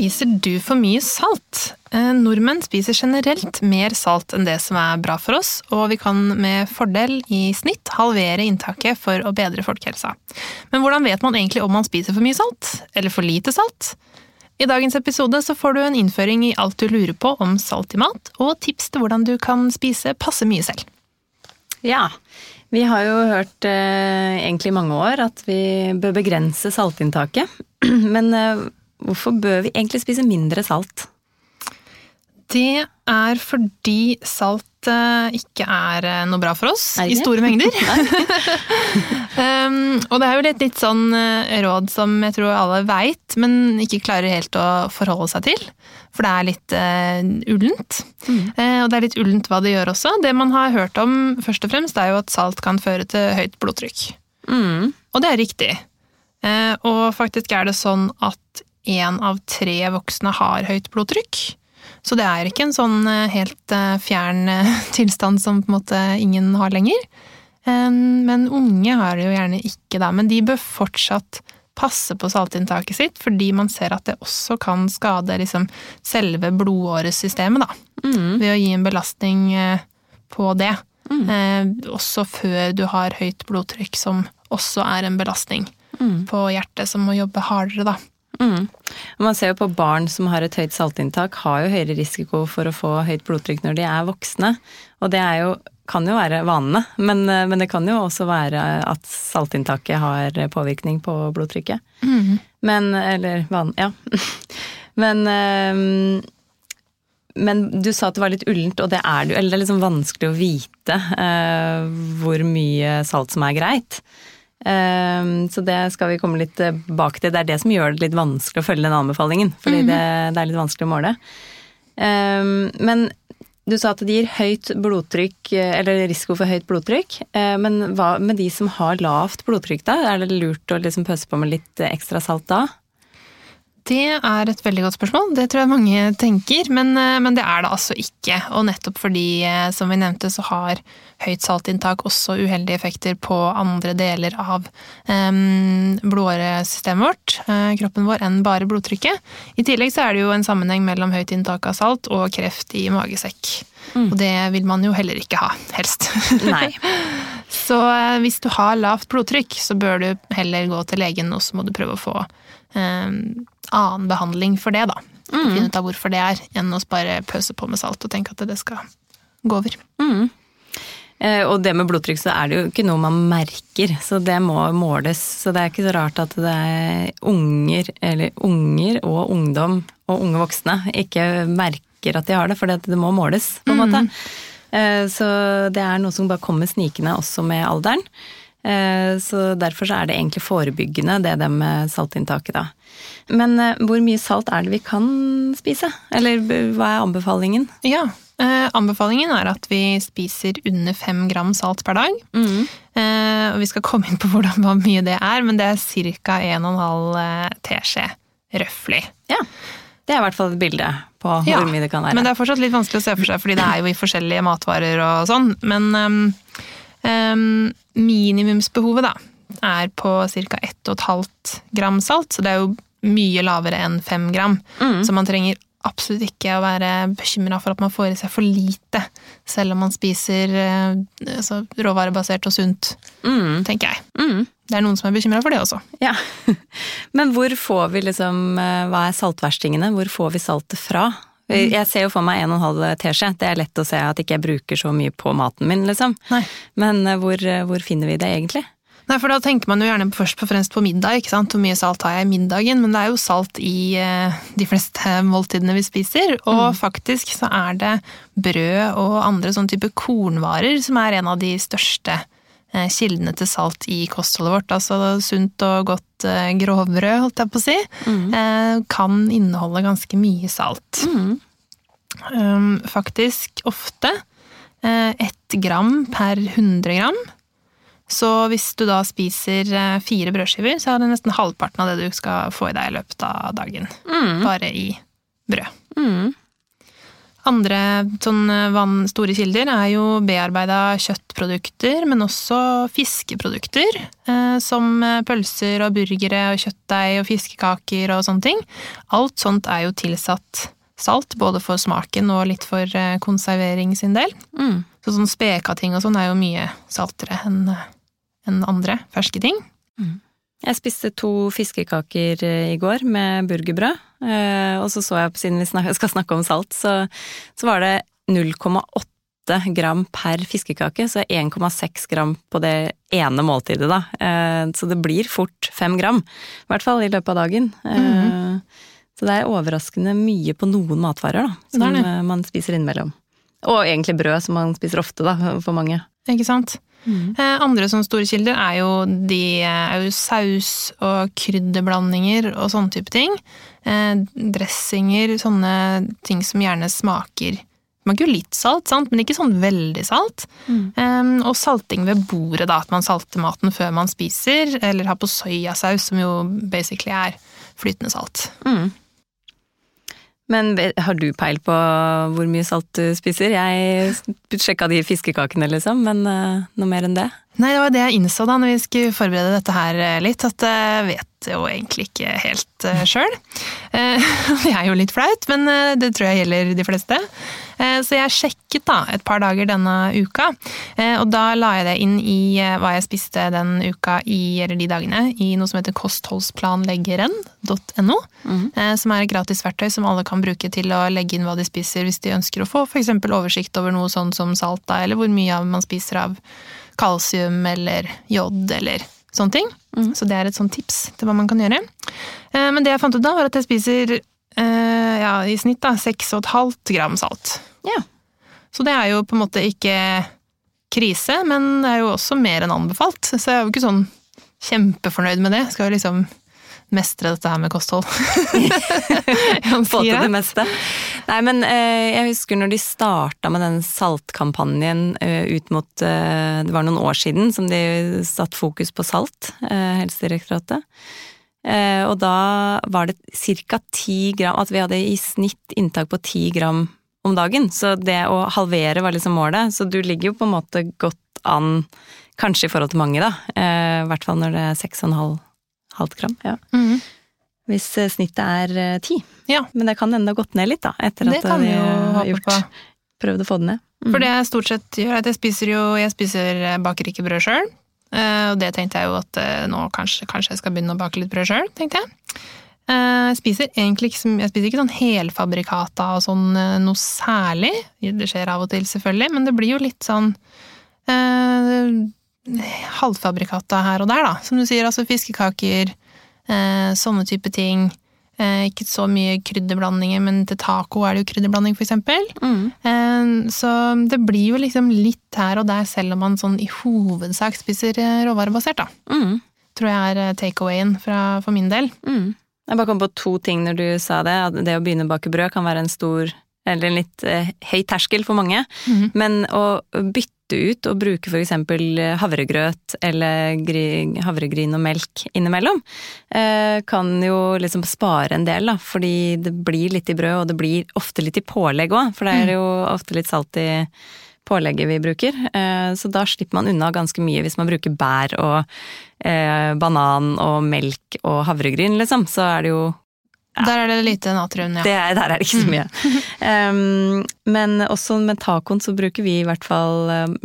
Spiser du for mye salt? Eh, nordmenn spiser generelt mer salt enn det som er bra for oss, og vi kan med fordel i snitt halvere inntaket for å bedre folkehelsa. Men hvordan vet man egentlig om man spiser for mye salt? Eller for lite salt? I dagens episode så får du en innføring i alt du lurer på om salt i mat, og tips til hvordan du kan spise passe mye selv. Ja, vi har jo hørt eh, egentlig i mange år at vi bør begrense saltinntaket. Men eh, Hvorfor bør vi egentlig spise mindre salt? Det er fordi salt ikke er eh, noe bra for oss i store mengder. um, og det er jo litt, litt sånn eh, råd som jeg tror alle veit, men ikke klarer helt å forholde seg til. For det er litt uh, ullent. Mm. Uh, og det er litt ullent hva det gjør også. Det man har hørt om først og fremst, er jo at salt kan føre til høyt blodtrykk. Mm. Og det er riktig. Og faktisk er det sånn at én av tre voksne har høyt blodtrykk. Så det er ikke en sånn eh, helt eh, fjern eh, tilstand som på en måte ingen har lenger. Men unge har det jo gjerne ikke da, men de bør fortsatt passe på saltinntaket sitt, fordi man ser at det også kan skade liksom selve blodåresystemet, da. Mm. Ved å gi en belastning på det. Mm. også før du har høyt blodtrykk, som også er en belastning mm. på hjertet, som må jobbe hardere, da. Mm. Man ser jo på barn som har et høyt saltinntak, har jo høyere risiko for å få høyt blodtrykk når de er voksne. Og det jo, kan jo være vanene, men, men, det kan jo også være at saltinntaket har påvirkning på blodtrykket. Mm. Men Eller van... Ja. Men um, men du sa at det var litt ullent, og det er det jo. Eller det er liksom vanskelig å vite uh, hvor mye salt som er greit. Ehm, så det skal vi komme litt tilbake til. Det er det som gjør det litt vanskelig å følge den anbefalingen. Fordi mm. det, det, er litt vanskelig å måle. Ehm, men du sa at det gir høyt blodtrykk, eller risiko for høyt blodtrykk. Ehm, men hva med de som har lavt blodtrykk, da? Er det lurt å liksom pøse på med litt ekstra salt da? Det er et veldig godt spørsmål. Det tror jeg mange tenker, men, eh, men, det er det altså ikke. Og nettopp fordi, eh, som vi nevnte, så har høyt saltinntak også uheldige effekter på andre deler av um, blodåresystemet vårt, kroppen vår, enn bare blodtrykket. I tillegg så er det jo en sammenheng mellom høyt inntak av salt og kreft i magesekk. Mm. Og det vil man jo heller ikke ha, helst. Nei. så hvis du har lavt blodtrykk, så bør du heller gå til legen, og så må du prøve å få annen behandling for det, da. Mm. Finne ut av hvorfor det er, enn å bare pøse på med salt og tenke at det skal gå over. Mm. Eh, og det med blodtrykk så er det jo ikke noe man merker, så det må måles. Så det er ikke så rart at det er unger, eller unger og ungdom og unge voksne ikke merker at de har det, for det må måles, på en måte. Mm. Så det er noe som bare kommer snikende også med alderen. Eh, så derfor så er det egentlig forebyggende, det det med saltinntaket, da. Men eh, hvor mye salt er det vi kan spise? Eller hva er anbefalingen? Ja, eh, anbefalingen er at vi spiser under fem gram salt per dag. Mm. Eh, og vi skal komme inn på hvordan, hvor mye det er, men det er ca. 1,5 teskje røftlig. Ja. Det er i hvert fall et bilde på ja, hvor mye det kan være. Men det er fortsatt litt vanskelig å se for seg, fordi det er jo i forskjellige matvarer og sånn. Men um, um, minimumsbehovet da, er på ca. 1,5 gram salt, så det er jo mye lavere enn 5 gram. Mm. Så man trenger absolutt ikke å være bekymra for at man får i seg for lite, selv om man spiser eh, altså, råvarebasert og sunt, mm. tenker jeg. Mm. Det er noen som er bekymra for det også. Ja. Men hvor får vi liksom eh, Hva er saltverstingene? Hvor får vi saltet fra? Mm. Jeg ser jo for meg en og en halv teskje. Det er lett å se at ikke jeg bruker så mye på maten min, liksom. Nei. Men eh, hvor, hvor finner vi det egentlig? Nei, for da tenker man jo gjerne først og fremst på middag, ikke sant. Hvor mye salt har jeg i middagen? Men det er jo salt i eh, de fleste måltidene vi spiser. Og mm. faktisk så er det brød og andre sånne type kornvarer som er en av de største eh, kildene til salt i kostholdet vårt. Altså sunt og godt eh, grovbrød, holdt jeg på å si, mm. kan inneholde ganske mye salt. Mm. faktisk ofte eh, ett gram per 100 gram. Så hvis du da spiser eh, fire brødskiver, så er det nesten halvparten av det du skal få i deg i løpet av dagen. Bare i brød. Mm. Andre sånn vann, store kilder er jo bearbeida kjøttprodukter, men også fiskeprodukter. Eh, som eh, pølser og burgere og kjøttdeig og fiskekaker og sånne ting. Alt sånt er jo tilsatt salt, både for smaken og litt for eh, konservering sin del. Mm. Så sånn spekating og sånn er jo mye saltere enn andre ferske ting. Jeg spiste to fiskekaker eh, i går med burgerbrød, eh, og så så jeg, siden vi skal snakke om salt, så, så var det 0,8 gram per fiskekake, så 1,6 gram på det ene måltidet, da. Eh, Så det blir fort fem gram, i hvert fall i løpet av dagen. Eh, Så det er overraskende mye på noen matvarer, da, som Det det. man spiser innimellom. Og egentlig brød, som man spiser ofte, da, for mange. Ikke sant? Mm. Andre sånne store kilder er jo, de, eh, er jo saus og krydderblandinger og sånne type ting. Eh, Dressinger, sånne ting som gjerne smaker Smaker jo litt salt, sant? men ikke sånn veldig salt. Eh, Og salting ved bordet, da, at man salter maten før man spiser, eller har på soyasaus, som jo basically er flytende salt. Mm. Men har du peil på hvor mye salt du spiser? Jeg sjekka de fiskekakene, liksom, men eh, noe mer enn det? Nei, det var det jeg innså da når vi skulle forberede dette her eh, litt, at jeg vet jo egentlig ikke helt sjøl. det er jo litt flaut, men eh, det tror jeg gjelder de fleste. Eh, så jeg sjekket da et par dager denne uka, eh, og da la jeg det inn i eh, hva jeg spiste den uka i, eller de dagene, i noe som heter kostholdsplanleggeren.no, eh, som er et gratis verktøy som alle kan bruke til å legge inn hva de spiser hvis de ønsker å få f.eks. oversikt over noe sånn som salt, da, eller hvor mye man spiser av kalsium eller jod eller sånne ting. Så det er et sånt tips til hva man kan gjøre. Men det jeg fant ut da, var at jeg spiser ja, i snitt da, 6,5 gram salt. Ja. Så det er jo på en måte ikke krise, men det er jo også mer enn anbefalt. Så jeg er jo ikke sånn kjempefornøyd med det. Jeg skal jo liksom mestre dette her med kosthold. Få til det meste. Nei, men eh, jeg husker når de starta med den saltkampanjen eh, ut mot eh, Det var noen år siden som de satte fokus på salt, Helsedirektoratet. Og da var det ca. ti gram At vi hadde i snitt inntak på ti gram om dagen. Så det å halvere var liksom målet. Så du ligger jo på en måte godt an, kanskje i forhold til mange, da. Eh, I hvert fall når det er 6,5 halvt gram. Ja. Mhm. Hvis eh, snittet er eh, 10. Ja, Men det kan enda gått ned litt, da, etter det at kan vi har gjort, på. prøvd å få det ned. Mm. For det jeg stort sett gjør, er at jeg spiser jo Jeg spiser eh, baker ikke brød sjøl. Og det tenkte jeg jo at eh, nå kanskje, kanskje jeg skal begynne å bake litt brød sjøl, tenkte jeg. Eh, Jeg spiser egentlig ikke, jeg spiser ikke sånn helfabrikata og sånn eh, noe særlig. Det skjer av og til, selvfølgelig, men det blir jo litt sånn eh, halvfabrikata her og der, da. Som du sier, altså fiskekaker, eh, sånne type ting. Eh, ikke så mye krydderblandinger, men til taco er det jo krydderblanding, for eksempel. Mm. Eh, Så det blir jo liksom litt her og der, selv om man sånn i hovedsak spiser eh, råvarebasert, da. Mm. Tror jeg er eh, takeawayen for min del. Mm. Jeg bare kom på to ting når du sa det. At det å begynne å bake brød kan være en stor eller en litt eh, høy terskel for mange. Mhm. Men å bytte ut og bruke for eksempel havregrøt eller gry, havregryn og melk innimellom, eh, kan jo liksom spare en del, da. Fordi det blir litt i brød, og det blir ofte litt i pålegg òg. For det er jo ofte litt salt i pålegget vi bruker. Eh, så da slipper man unna ganske mye hvis man bruker bær og eh, banan og melk og havregryn, liksom. Så er det jo Der er det lite natrium, ja. det er, der er det ikke så mye. Um, men også med tacoen så bruker vi i hvert fall um,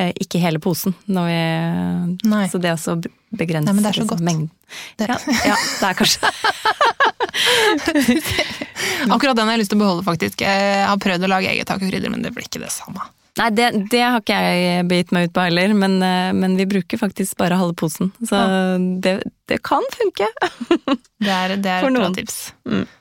eh, ikke hele posen når vi Nei. Så det også begrenser Nei, men det er så liksom godt. mengden. Det- Ja, ja, det er kanskje Akkurat den har jeg lyst til å beholde, faktisk. Jeg har prøvd å lage eget tacokrydder, men det blir ikke det samme. Nei, det, det har ikke jeg begitt meg ut på heller, men, eh, men vi bruker faktisk bare halve posen. Så det, det kan funke. Det er, det er et bra tips. tips.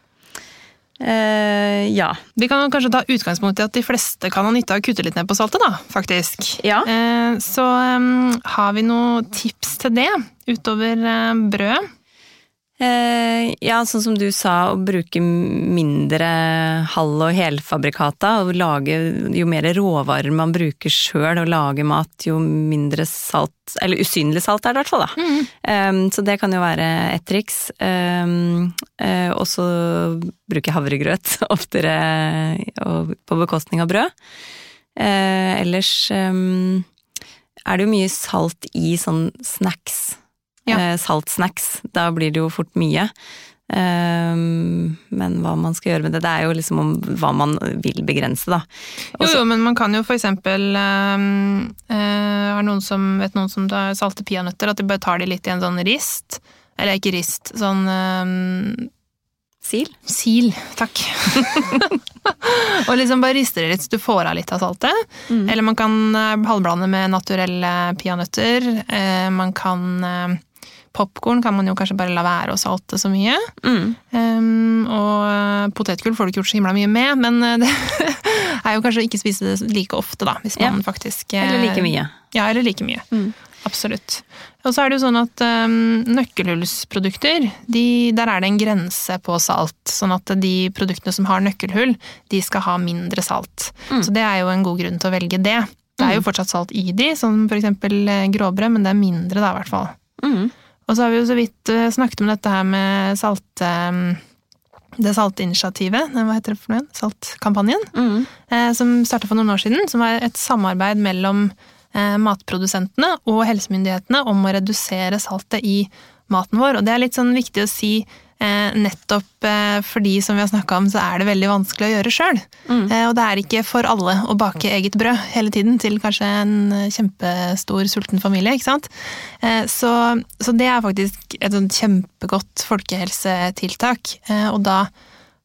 Uh, ja. Vi kan kanskje ta utgangspunkt i at de fleste kan ha nytte av å kutte litt ned på saltet, da, faktisk. Ja. Uh, Så um, har vi noen tips til det utover uh, brød. Eh, ja, sånn som du sa, å bruke mindre halv- og helfabrikata. Og lage, jo mer råvarer man bruker sjøl og lage mat, jo mindre salt Eller usynlig salt er det i hvert fall, da. Mm. Um, så det kan jo være et triks. Um, uh, og så bruke havregrøt oftere og på bekostning av brød. Uh, ellers um, er det jo mye salt i sånn snacks Ja. eh, saltsnacks. Da blir det jo fort mye. Ehm, men hva man skal gjøre med det, det er jo liksom om hva man vil begrense, da. Jo, Også- jo, men man kan jo for eksempel øh, eh, Har noen som vet noen som tar salte peanøtter, at de bare tar de litt i en sånn rist. Eller ikke rist, sånn øh, Sil? sil. Takk. og liksom bare rister det litt så du får av litt av saltet. Mm. Eller man kan eh, halvblande med naturelle peanøtter. Man kan Popkorn kan man jo kanskje bare la være å salte så mye. Mm. Um, og eh, potetgull får du ikke gjort så himla mye med, men eh, det er jo kanskje å ikke spise det like ofte, da. Hvis man faktisk eh, Eller like mye. Ja, eller like mye. Mm. Absolutt. Og så er det jo sånn at um, nøkkelhullsprodukter, de, der er det en grense på salt. Sånn at de produktene som har nøkkelhull, de skal ha mindre salt. Mm. Så det er jo en god grunn til å velge det. Det er jo fortsatt salt i de, som eh, gråbrød, men det er mindre da, i hvert fall. Mm. Og så har vi jo så vidt eh, snakket om dette her med salt... eh, det saltinitiativet, hva heter det for noe? igjen? Saltkampanjen, Mm. eh, som starta for noen år siden. Som var et samarbeid mellom matprodusentene og helsemyndighetene om å redusere saltet i maten vår. Og det er litt sånn viktig å si nettopp eh, fordi, som vi har snakka om, så er det veldig vanskelig å gjøre sjøl. Mm. Eh, og det er ikke for alle å bake eget brød hele tiden til kanskje en eh, kjempestor sulten familie, ikke sant. Eh, så, så det er faktisk et sånt kjempegodt folkehelsetiltak. Eh, og da,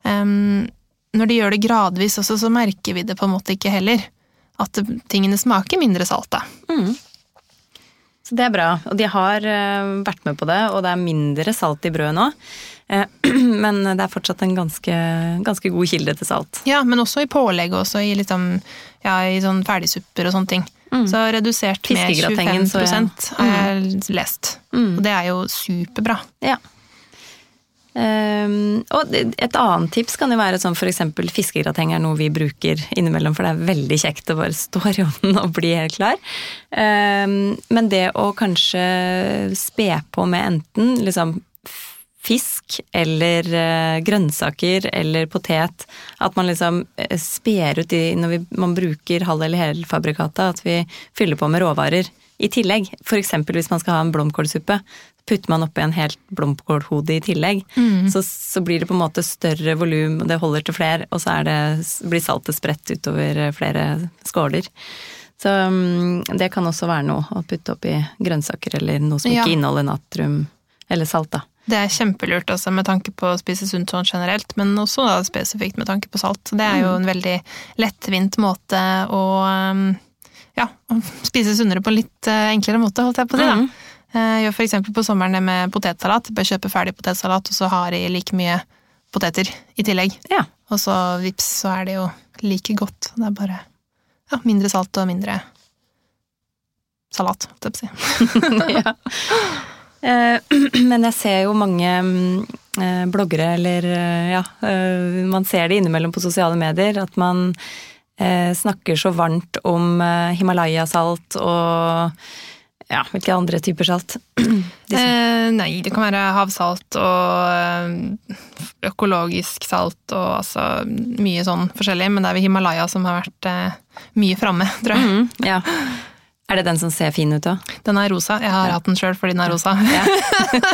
når de gjør det gradvis også, så merker vi det på en måte ikke heller. At tingene smaker mindre salt, da. Mm. Så det er bra. Og de har eh, vært med på det, og det er mindre salt i brødet nå. Eh, men det er fortsatt en ganske, ganske god kilde til salt. Ja, men også i pålegg, og også i, liksom, ja, i sånn ferdigsupper og sånne ting. Mm. Så redusert med 25 Fiskegratengen, så ja. har jeg lest. Mm. Og det er jo superbra. Ja. Um, og et annet tips kan jo være sånn eksempel fiskegrateng er noe vi bruker innimellom, for det er veldig kjekt å bare stå i ovnen og bli helt klar. Um, men det å kanskje spe på med enten liksom fisk eller eh, grønnsaker eller potet, at man liksom eh, sper ut de når vi, man bruker halv- eller helfabrikata, at vi fyller på med råvarer i tillegg. Eksempel hvis man skal ha en blomkålsuppe, putter man oppi en helt blomkålhode i tillegg, så, så blir det på en måte større volum, og det holder til flere, og så er det, blir saltet spredt utover eh, flere skåler. Så mm, det kan også være noe å putte oppi grønnsaker eller noe som Ja. ikke inneholder natrium eller salt, da. Det er kjempelurt også med tanke på å spise sunt sånn generelt, men også da spesifikt med tanke på salt. Det er jo en veldig lettvint måte å um, ja, spise sunnere på en litt eh, enklere måte, holdt jeg på å si. da. Mhm. Eh, Gjør eksempel på sommeren det med potetsalat. Bare kjøpe ferdig potetsalat, og så har de like mye poteter i tillegg. Ja. Og så vips, så er det jo like godt. Det er bare ja, mindre salt og mindre salat, holdt jeg på å si. ja. Eh, Men jeg ser jo mange mm, eh, bloggere, eller eh, ja, man ser det innimellom på sosiale medier, at man snakker så varmt om Himalaya-salt og ja, hvilke andre typer salt? Eh, nei, det kan være havsalt og økologisk salt og altså mye sånn forskjellig, men det er vel Himalaya som har vært mye framme, tror jeg. Mm, ja. Er det den som ser fin ut òg? Den er rosa. Jeg har hatt den sjøl fordi den er rosa. Ja.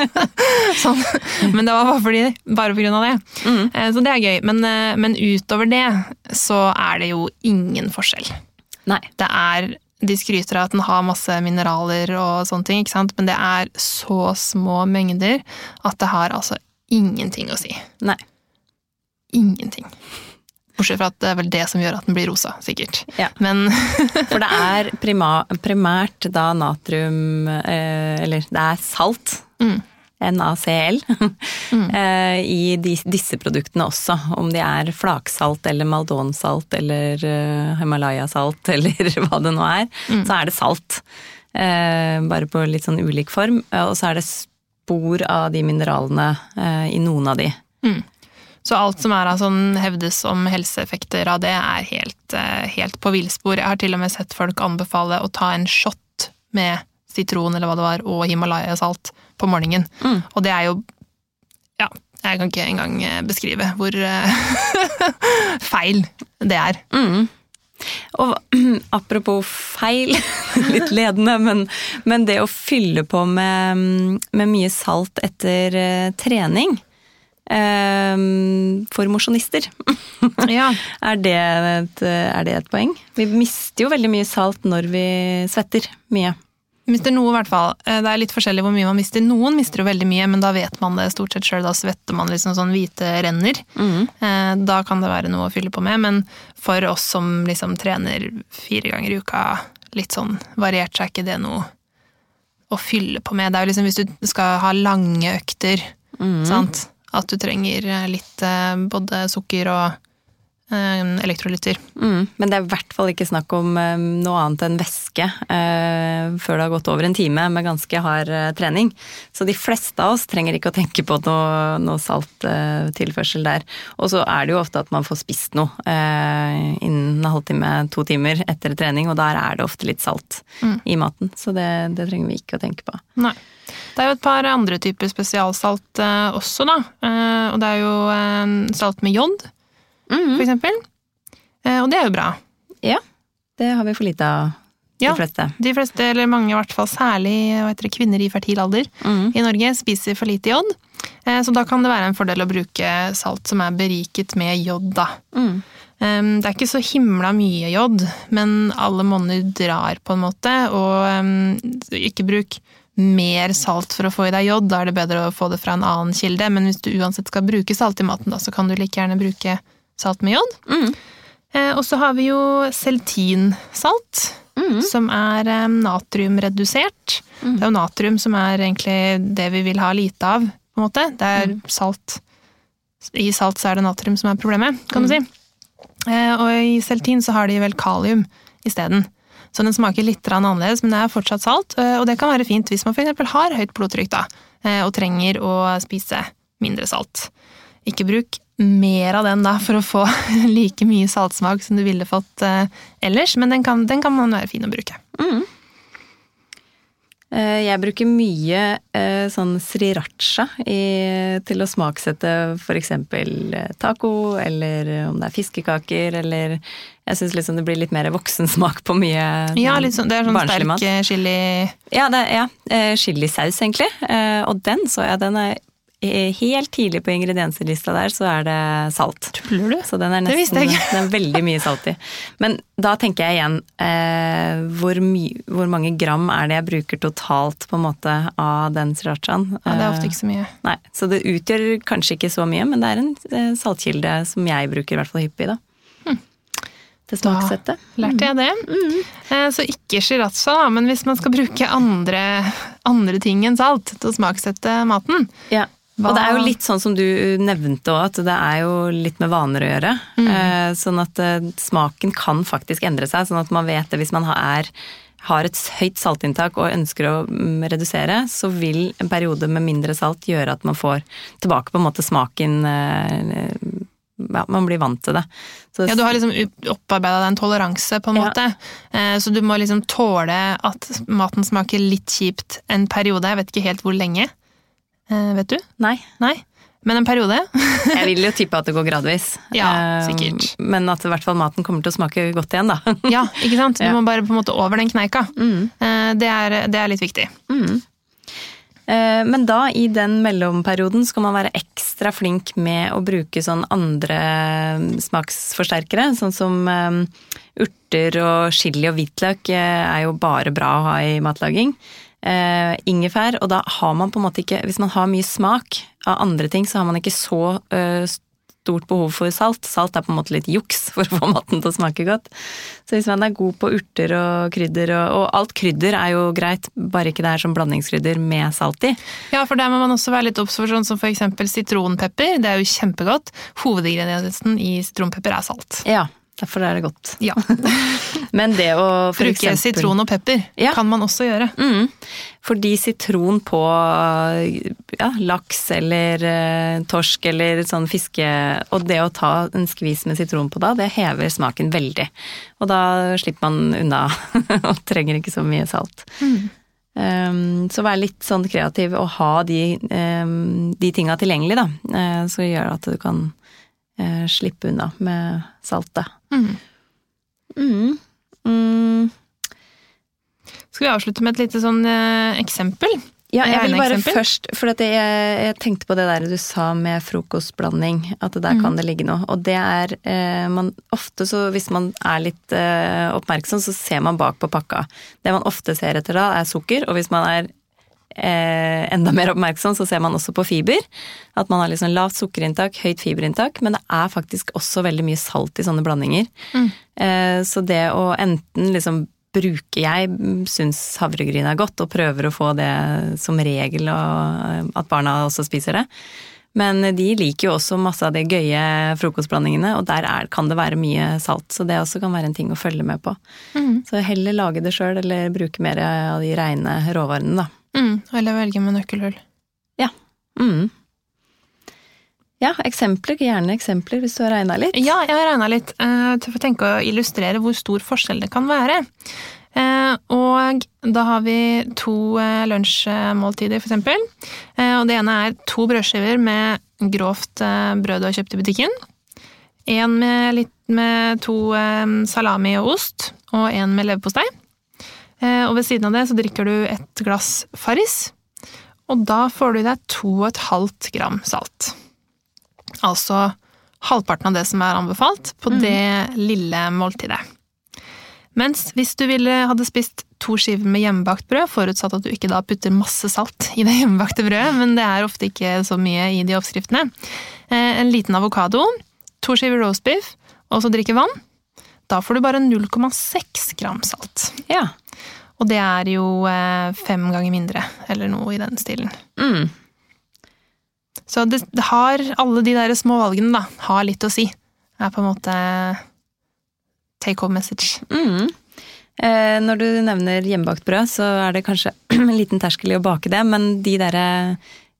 sånn. Men det var bare, fordi, bare på grunn av det. Mm. Eh, Så det er gøy. Men, eh, men utover det så er det jo ingen forskjell. Nei. Det er de skryter av at den har masse mineraler og sånne ting, ikke sant? men det er så små mengder at det har altså ingenting å si. Nei. Ingenting. Bortsett fra at det er vel det som gjør at den blir rosa, sikkert. Ja. Men For det er primært da natrium eh, Eller det er salt. Mm. NaCl. eh, I disse produktene også. Om de er flaksalt eller maldonsalt eller eh, Himalaya-salt eller hva det nå er, så er det salt. Bare på litt sånn ulik form. Og så er det spor av de mineralene i noen av de. Så alt som er av sånn hevdes om helseeffekter av det, er helt, eh, helt på villspor. Jeg har til og med sett folk anbefale å ta en shot med sitron eller hva det var, og Himalaya-salt på morgenen. Mm. Og det er jo Ja, jeg kan ikke engang eh, beskrive hvor eh, feil det er. Mm. Og apropos feil, litt ledende, men, men det å fylle på med, med mye salt etter trening for mosjonister, Ja, er, det et, er det et poeng? Vi mister jo veldig mye salt når vi svetter mye. Mister noe, i hvert fall. Eh, Det er litt forskjellig hvor mye man mister. Noen mister jo veldig mye, men da vet man det stort sett sjøl. Da svetter man liksom sånn hvite renner. Eh, Da kan det være noe å fylle på med, men for oss som liksom trener fire ganger i uka, litt sånn variert, så er ikke det noe å fylle på med. Det er jo liksom hvis du skal ha lange økter, sant, at du trenger eh, litt eh, både sukker og elektrolytter. Mm, men det er i hvert fall ikke snakk om eh, noe annet enn væske eh, før det har gått over en time med ganske hard eh, trening. Så de fleste av oss trenger ikke å tenke på noe, noe salttilførsel der. Og så er det jo ofte at man får spist noe eh, innen en halvtime, to timer etter trening, og der er det ofte litt salt i maten. Så det, det trenger vi ikke å tenke på. Nei. Det er jo et par andre typer spesialsalt eh, også, da. Eh, og det er jo eh, salt med jod, Mm. for eksempel. Eh, og det er jo bra. Ja, det har vi for lite av, de Ja. fleste. De fleste, eller mange i hvert fall, særlig det, kvinner i fertil alder Mm. i Norge, spiser for lite jod. Eh, så da kan det være en fordel å bruke salt som er beriket med jod, da. Mm. Det er ikke så himla mye jod, men alle monner drar på en måte, og ikke bruk mer salt for å få i deg jod, da er det bedre å få det fra en annen kilde, men hvis du uansett skal bruke salt i maten, da, så kan du like gjerne bruke salt med jod. Mm. Eh, og så har vi jo seltinsalt, Mm. som er eh, natriumredusert. Det er jo natrium som er egentlig det vi vil ha lite av, på en måte. Det er salt I salt så er det natrium som er problemet, kan du si. Eh, og i seltin så har de vel kalium isteden. Så den smaker litt annerledes, men det er fortsatt salt. eh, Og det kan være fint hvis man f.eks. har høyt blodtrykk da, eh, og trenger å spise mindre salt. Ikke bruk mer av den da for å få like mye saltsmak som du ville fått eh, ellers, men den kan, den kan man være fin å bruke. Mm. Jeg bruker mye eh, sånn sriracha i, til å smaksette f.eks. taco, eller om det er fiskekaker, eller Jeg syns liksom det blir litt mer voksensmak på mye Ja, litt sånn, det er sånn sterk eh, chili Ja, det, ja eh, chilisaus, egentlig. Eh, Og den så jeg, den er eh, helt tidlig på ingredienslista der, så er det salt. Tuller du? Så den er Det visste jeg ikke. det er veldig mye salt i. Men da tenker jeg igjen eh, hvor, my, hvor mange gram er det jeg bruker totalt på en måte av den srirachaen? Ja, det er ofte Eh, ikke så mye. Nei, Så det utgjør kanskje ikke så mye, men det er en eh, saltkilde som jeg bruker i hvert fall hyppig, da. Hm. Til smaksettet. Lærte jeg det? Eh, Så ikke sriracha, da, men hvis man skal bruke andre, andre ting enn salt til å smaksette maten Ja. Hva- Og det er jo litt sånn som du nevnte òg, at det er jo litt med vaner å gjøre. Mm. sånn at eh, smaken kan faktisk endre seg, sånn at man vet det hvis man har, har et høyt saltinntak og ønsker å mm, redusere, så vil en periode med mindre salt gjøre at man får tilbake på en måte smaken eh, Ja, man blir vant til det. Så, Ja, du har liksom opparbeida deg en toleranse, på en Ja. måte. Eh, Så du må liksom tåle at maten smaker litt kjipt en periode. Jeg vet ikke helt hvor lenge. Eh, Vet du? Nei. Nei. Men en periode. Jeg vil jo tippe at det går gradvis. Ja, Eh, sikkert. Men at i hvert fall maten kommer til å smake godt igjen, da. Ja, ikke sant? Du må bare på en måte over den kneika. Mm. Eh, Det er, det er litt viktig. Mm. Men da, i den mellomperioden, skal man være ekstra flink med å bruke sånn andre eh, smaksforsterkere, sånn som eh, urter og chili og hvitløk eh, er jo bare bra å ha i matlaging. Eh, ingefær, og da har man på en måte ikke Hvis man har mye smak av andre ting, så har man ikke så eh, stort behov for salt. Salt er på en måte litt juks for å få maten til å smake godt. Så hvis man er god på urter og krydder, og, og alt krydder er jo greit, bare ikke det er som blandingskrydder med salt i. Ja, for der må man også være litt obs for sånn som eksempel sitronpepper. Det er jo kjempegodt. Hovedingrediensen i sitronpepper er salt. Ja, Derfor er det godt. Ja. Men det å for Bruke eksempel- sitron og pepper Ja. kan man også gjøre. Mm. Fordi sitron på ja, laks eller eh, torsk eller sånn fiske Og det å ta en skvis med sitron på da, det hever smaken veldig. Og da slipper man unna og trenger ikke så mye salt. Um, så vær litt sånn kreativ og ha de, um, de tinga tilgjengelig, da. Uh, så gjør det at du kan uh, slippe unna med saltet. Mm. Mm. Mm. Skal vi avslutte med et lite sånn eh, eksempel? Ja, jeg vil bare eksempel. først, for at jeg, jeg tenkte på det der du sa med frokostblanding, at der kan det ligge noe. Og det er eh, man, Ofte så hvis man er litt eh, oppmerksom, så ser man bak på pakka. Det man ofte ser etter da, er sukker, og hvis man er eh, enda mer oppmerksom, så ser man også på fiber. At man har liksom lavt sukkerinntak, høyt fiberinntak, men det er faktisk også veldig mye salt i sånne blandinger. Mm. Eh, så det å enten liksom bruke Jeg syns havregryn er godt, og prøver å få det som regel, og at barna også spiser det. Men de liker jo også masse av de gøye frokostblandingene, og der er, kan det være mye salt. Så det også kan være en ting å følge med på. Mm. Så heller lage det sjøl, eller bruke mer av de reine råvarene, da. Mm. Eller velge med nøkkelhull. Mm. Ja, eksempler. Gjerne eksempler hvis du har regna litt. Ja, jeg har regna litt eh, til å tenke å illustrere hvor stor forskjell det kan være. Eh, og da har vi to eh, lunsjmåltider. Eh, og det ene er to brødskiver med grovt brød du har kjøpt i butikken. En med, litt, med to salami og ost, og en med leverpostei. Eh, og ved siden av det så drikker du et glass Farris. Og da får du i deg 2,5 gram salt. Altså halvparten av det som er anbefalt på det lille måltidet. Mens hvis du ville hadde spist to skiver med hjemmebakt brød, forutsatt at du ikke da putter masse salt i det hjemmebakte brødet, men det er ofte ikke så mye i de oppskriftene, eh, en liten avokado, to skiver roastbeef, og så drikke vann, da får du bare 0,6 gram salt. Ja. Og det er jo eh, fem ganger mindre, eller noe i den stilen. Mm. Så det, det har, alle de der små valgene da, har litt å si. Det er på en måte take home message. Mm. Eh, når du nevner hjemmebakt brød, så er det kanskje en liten terskel i å bake det, men de derre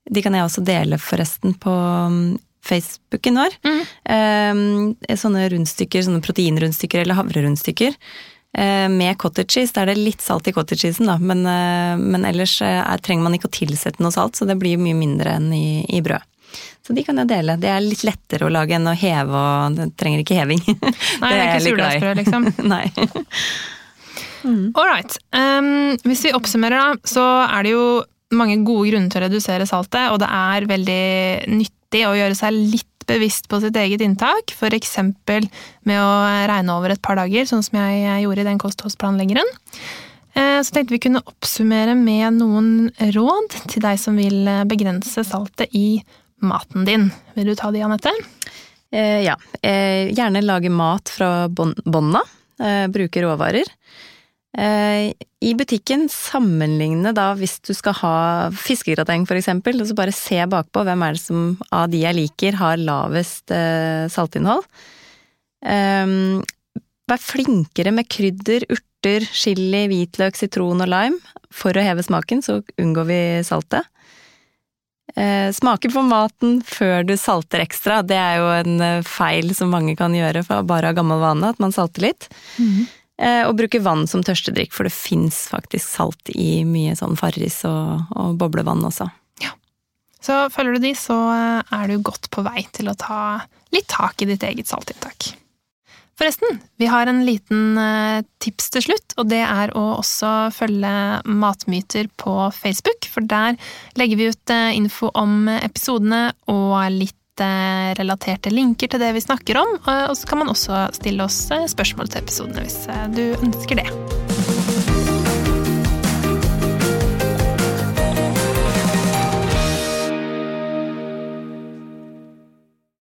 De kan jeg også dele, forresten, på mm, Facebooken vår. Eh, sånne rundstykker, sånne proteinrundstykker eller havrerundstykker. Eh, med cottage cheese. Da er det litt salt i cottage cheesen, da, men, eh, men ellers eh, er, trenger man ikke å tilsette noe salt, så det blir mye mindre enn i, i brød. Så de kan jeg dele. Det er litt lettere å lage enn å heve, og det trenger ikke heving. Nei, det er ikke surdeigsbrød, liksom. Nei. All right. Um, hvis vi oppsummerer, da, så er det jo mange gode grunner til å redusere saltet, og det er veldig nyttig å gjøre seg litt bevisst på sitt eget inntak, f.eks. med å regne over et par dager, sånn som jeg gjorde i den kostholdsplanleggeren. Eh, Så tenkte vi kunne oppsummere med noen råd til deg som vil begrense saltet i maten din. Vil du ta de, Anette? Eh, ja. Eh, gjerne lage mat fra bånda. Eh, bruke råvarer. Eh, I butikken sammenligne da hvis du skal ha fiskegrateng for eksempel, og så bare se bakpå hvem er det som av de jeg liker har lavest eh, saltinnhold. Eh, vær flinkere med krydder, urter, chili, hvitløk, sitron og lime for å heve smaken, så unngår vi saltet. Eh, smake på maten før du salter ekstra. Det er jo en feil som mange kan gjøre fra bare av gammel vane, at man salter litt. Eh, og bruke vann som tørstedrikk, for det fins faktisk salt i mye sånn Farris og, og boblevann også. Ja. Så følger du de, så eh, er du godt på vei til å ta litt tak i ditt eget saltinntak. Forresten, vi har en liten eh, tips til slutt, og det er å også følge Matmyter på Facebook, for der legger vi ut eh, info om episodene og litt eh, relaterte linker til det vi snakker om, og så kan man også stille oss eh, spørsmål til episodene hvis eh, du ønsker det.